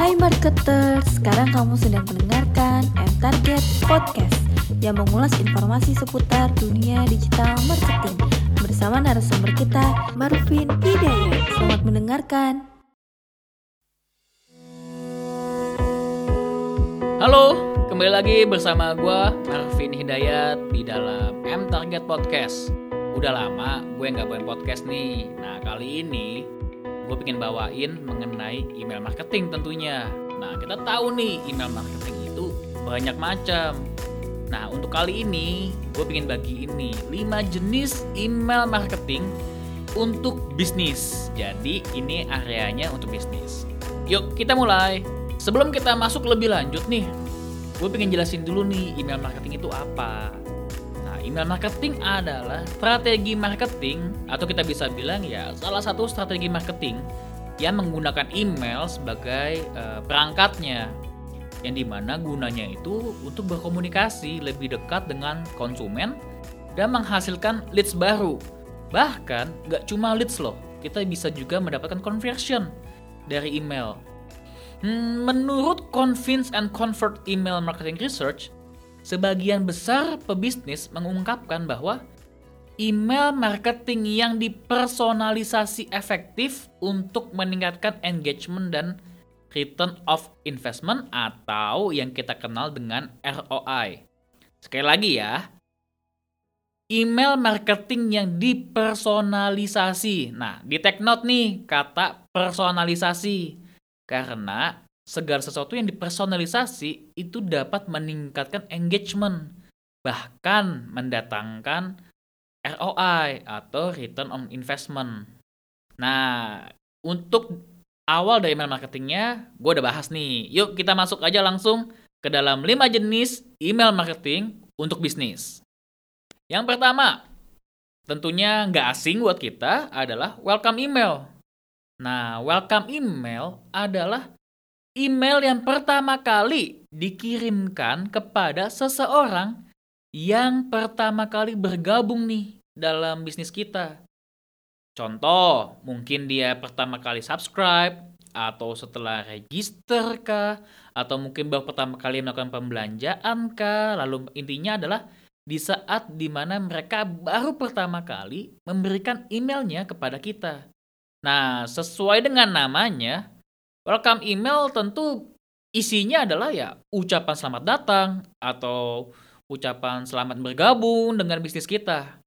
Hai marketer, sekarang kamu sedang mendengarkan M Target Podcast yang mengulas informasi seputar dunia digital marketing bersama narasumber kita, Marvin Hidayat. Selamat mendengarkan. Halo, kembali lagi bersama gue Marvin Hidayat di dalam M Target Podcast. Udah lama gue nggak bawain podcast nih. Nah kali ini gue pengen bawain mengenai email marketing tentunya. Nah kita tahu nih email marketing itu banyak macam. Nah untuk kali ini gue pengen bagi ini 5 jenis email marketing untuk bisnis. Jadi ini areanya untuk bisnis. Yuk kita mulai. Sebelum kita masuk lebih lanjut nih, gue pengen jelasin dulu nih email marketing itu apa. Email marketing adalah strategi marketing atau kita bisa bilang ya salah satu strategi marketing yang menggunakan email sebagai uh, perangkatnya yang di mana gunanya itu untuk berkomunikasi lebih dekat dengan konsumen dan menghasilkan leads baru. Bahkan gak cuma leads loh, kita bisa juga mendapatkan conversion dari email. Hmm, menurut Convince and Convert Email Marketing Research, sebagian besar pebisnis mengungkapkan bahwa email marketing yang dipersonalisasi efektif untuk meningkatkan engagement dan return of investment atau yang kita kenal dengan ROI. Sekali lagi ya, email marketing yang dipersonalisasi. Nah, di take note nih kata personalisasi. Karena segala sesuatu yang dipersonalisasi itu dapat meningkatkan engagement, bahkan mendatangkan ROI atau return on investment. Nah, untuk awal dari email marketingnya, gue udah bahas nih. Yuk kita masuk aja langsung ke dalam 5 jenis email marketing untuk bisnis. Yang pertama, tentunya nggak asing buat kita adalah welcome email. Nah, welcome email adalah email yang pertama kali dikirimkan kepada seseorang yang pertama kali bergabung nih dalam bisnis kita. Contoh, mungkin dia pertama kali subscribe atau setelah register kah atau mungkin baru pertama kali melakukan pembelanjaan kah lalu intinya adalah di saat di mana mereka baru pertama kali memberikan emailnya kepada kita Nah, sesuai dengan namanya, welcome email tentu isinya adalah ya ucapan selamat datang atau ucapan selamat bergabung dengan bisnis kita.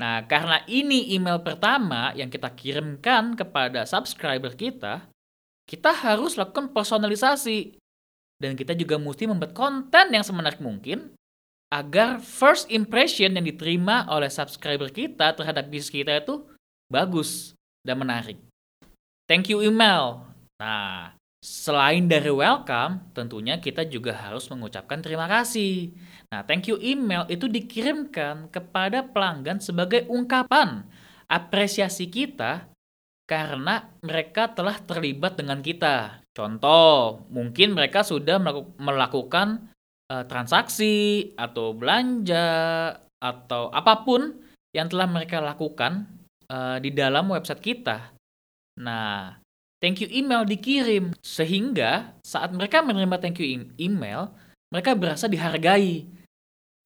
Nah, karena ini email pertama yang kita kirimkan kepada subscriber kita, kita harus lakukan personalisasi. Dan kita juga mesti membuat konten yang semenarik mungkin agar first impression yang diterima oleh subscriber kita terhadap bisnis kita itu bagus dan menarik. Thank you email. Nah, selain dari welcome, tentunya kita juga harus mengucapkan terima kasih. Nah, thank you email itu dikirimkan kepada pelanggan sebagai ungkapan apresiasi kita karena mereka telah terlibat dengan kita. Contoh, mungkin mereka sudah melakukan uh, transaksi atau belanja atau apa pun yang telah mereka lakukan uh, di dalam website kita. Nah, thank you email dikirim sehingga saat mereka menerima thank you email, mereka berasa dihargai.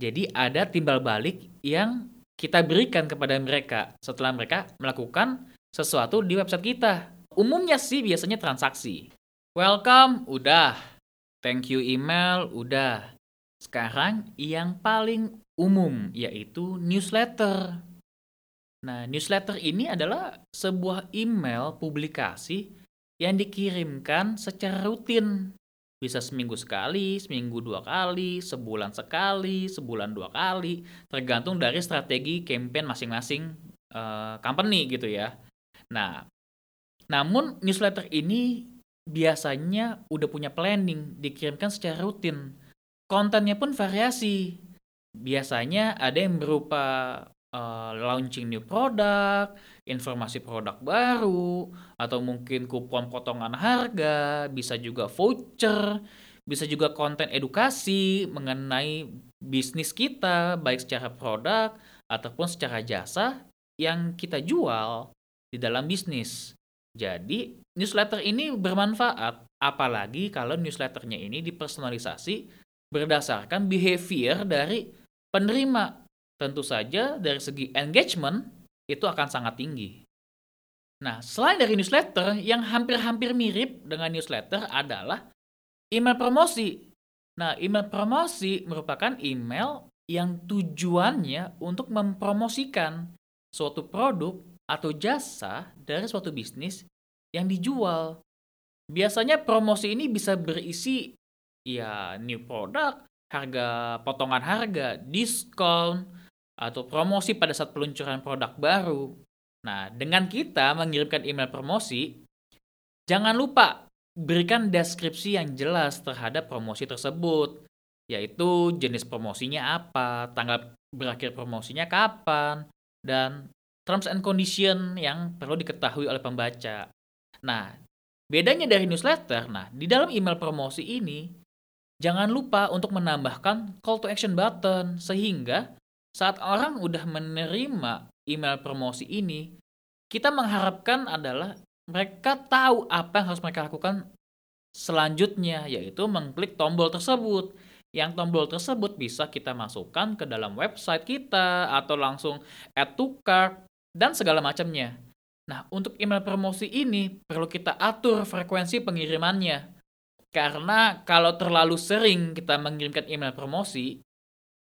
Jadi ada timbal balik yang kita berikan kepada mereka setelah mereka melakukan sesuatu di website kita. Umumnya sih biasanya transaksi. Welcome, udah. Thank you email, udah. Sekarang yang paling umum yaitu newsletter. Nah, newsletter ini adalah sebuah email publikasi yang dikirimkan secara rutin. Bisa seminggu sekali, seminggu dua kali, sebulan sekali, sebulan dua kali, tergantung dari strategi campaign masing-masing uh, company gitu ya. Nah, namun newsletter ini biasanya udah punya planning, dikirimkan secara rutin. Kontennya pun variasi. Biasanya ada yang berupa uh, launching new product, informasi produk baru, atau mungkin kupon potongan harga, bisa juga voucher, bisa juga konten edukasi mengenai bisnis kita, baik secara produk ataupun secara jasa yang kita jual di dalam bisnis. Jadi, newsletter ini bermanfaat, apalagi kalau newsletternya ini dipersonalisasi berdasarkan behavior dari penerima. Tentu saja dari segi engagement itu akan sangat tinggi. Nah, selain dari newsletter, yang hampir-hampir mirip dengan newsletter adalah email promosi. Nah, email promosi merupakan email yang tujuannya untuk mempromosikan suatu produk atau jasa dari suatu bisnis yang dijual. Biasanya promosi ini bisa berisi ya new product, harga potongan harga, diskon, atau promosi pada saat peluncuran produk baru. Nah, dengan kita mengirimkan email promosi, jangan lupa berikan deskripsi yang jelas terhadap promosi tersebut, yaitu jenis promosinya apa, tanggal berakhir promosinya kapan, dan terms and condition yang perlu diketahui oleh pembaca. Nah, bedanya dari newsletter, nah di dalam email promosi ini jangan lupa untuk menambahkan call to action button sehingga saat orang udah menerima email promosi ini, kita mengharapkan adalah mereka tahu apa yang harus mereka lakukan selanjutnya, yaitu mengklik tombol tersebut. Yang tombol tersebut bisa kita masukkan ke dalam website kita atau langsung add to cart dan segala macamnya. Nah, untuk email promosi ini perlu kita atur frekuensi pengirimannya. Karena kalau terlalu sering kita mengirimkan email promosi,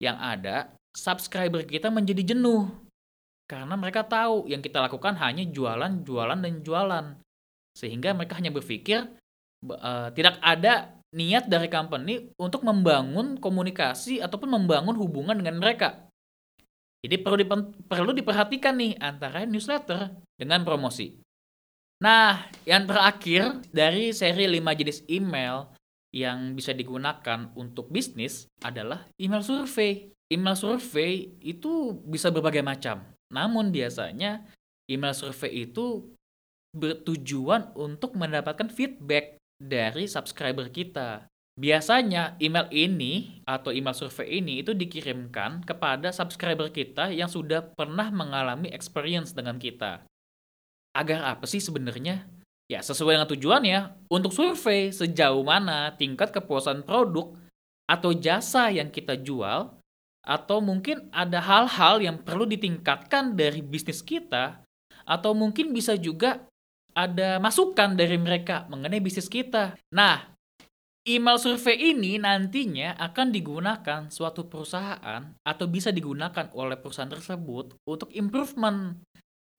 yang ada subscriber kita menjadi jenuh. Karena mereka tahu yang kita lakukan hanya jualan, jualan, dan jualan. Sehingga mereka hanya berpikir uh, tidak ada niat dari company untuk membangun komunikasi ataupun membangun hubungan dengan mereka. Jadi perlu perlu diperhatikan nih antara newsletter dengan promosi. Nah, yang terakhir dari seri 5 jenis email yang bisa digunakan untuk bisnis adalah email survei. Email survei itu bisa berbagai macam. Namun biasanya email survei itu bertujuan untuk mendapatkan feedback dari subscriber kita. Biasanya email ini atau email survei ini itu dikirimkan kepada subscriber kita yang sudah pernah mengalami experience dengan kita. Agar apa sih sebenarnya? Ya sesuai dengan tujuannya untuk survei sejauh mana tingkat kepuasan produk atau jasa yang kita jual atau mungkin ada hal-hal yang perlu ditingkatkan dari bisnis kita atau mungkin bisa juga ada masukan dari mereka mengenai bisnis kita. Nah, email survei ini nantinya akan digunakan suatu perusahaan atau bisa digunakan oleh perusahaan tersebut untuk improvement.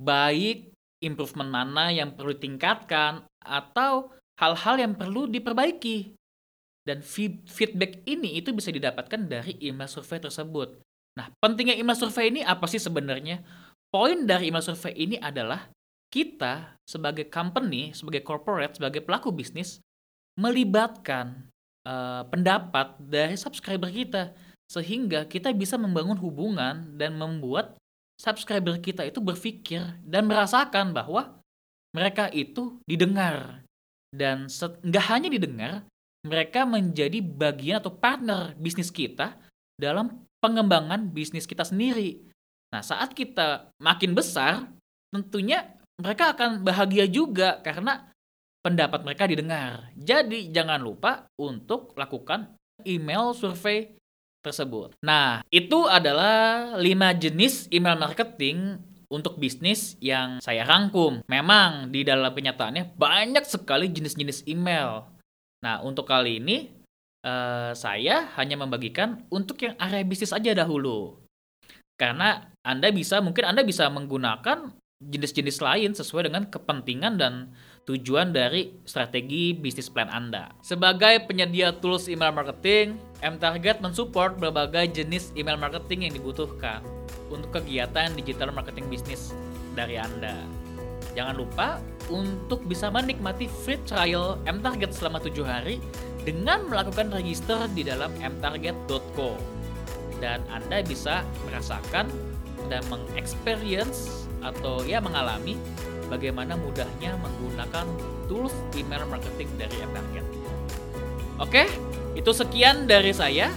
Baik improvement mana yang perlu ditingkatkan atau hal-hal yang perlu diperbaiki. Dan feedback ini itu bisa didapatkan dari email survei tersebut. Nah, pentingnya email survei ini apa sih sebenarnya? Poin dari email survei ini adalah kita sebagai company, sebagai corporate, sebagai pelaku bisnis melibatkan uh, pendapat dari subscriber kita sehingga kita bisa membangun hubungan dan membuat subscriber kita itu berpikir dan merasakan bahwa mereka itu didengar dan nggak hanya didengar mereka menjadi bagian atau partner bisnis kita dalam pengembangan bisnis kita sendiri. Nah, saat kita makin besar, tentunya mereka akan bahagia juga karena pendapat mereka didengar. Jadi jangan lupa untuk lakukan email survei tersebut. Nah, itu adalah 5 jenis email marketing untuk bisnis yang saya rangkum. Memang di dalam kenyataannya banyak sekali jenis-jenis email. Nah, untuk kali ini uh, saya hanya membagikan untuk yang area bisnis aja dahulu. Karena Anda bisa, mungkin Anda bisa menggunakan jenis-jenis lain sesuai dengan kepentingan dan tujuan dari strategi bisnis plan Anda. Sebagai penyedia tools email marketing, M-Target mensupport berbagai jenis email marketing yang dibutuhkan untuk kegiatan digital marketing bisnis dari Anda. Jangan lupa untuk bisa menikmati free trial M-Target selama 7 hari dengan melakukan register di dalam mtarget.co. Dan Anda bisa merasakan dan mengexperience atau ya mengalami bagaimana mudahnya menggunakan tools email marketing dari AppTarget. Oke, itu sekian dari saya.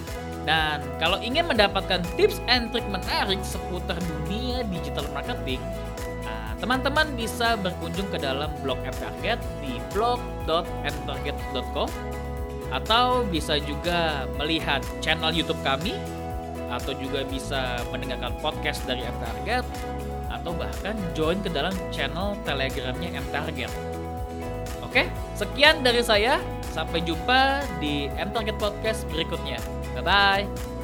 Dan kalau ingin mendapatkan tips and trik menarik seputar dunia digital marketing, nah, teman-teman bisa berkunjung ke dalam blog M-Target di blog.mtarget.com atau bisa juga melihat channel YouTube kami atau juga bisa mendengarkan podcast dari M-Target atau bahkan join ke dalam channel Telegramnya M-Target. Oke, sekian dari saya. Sampai jumpa di M Target Podcast berikutnya. Bye bye.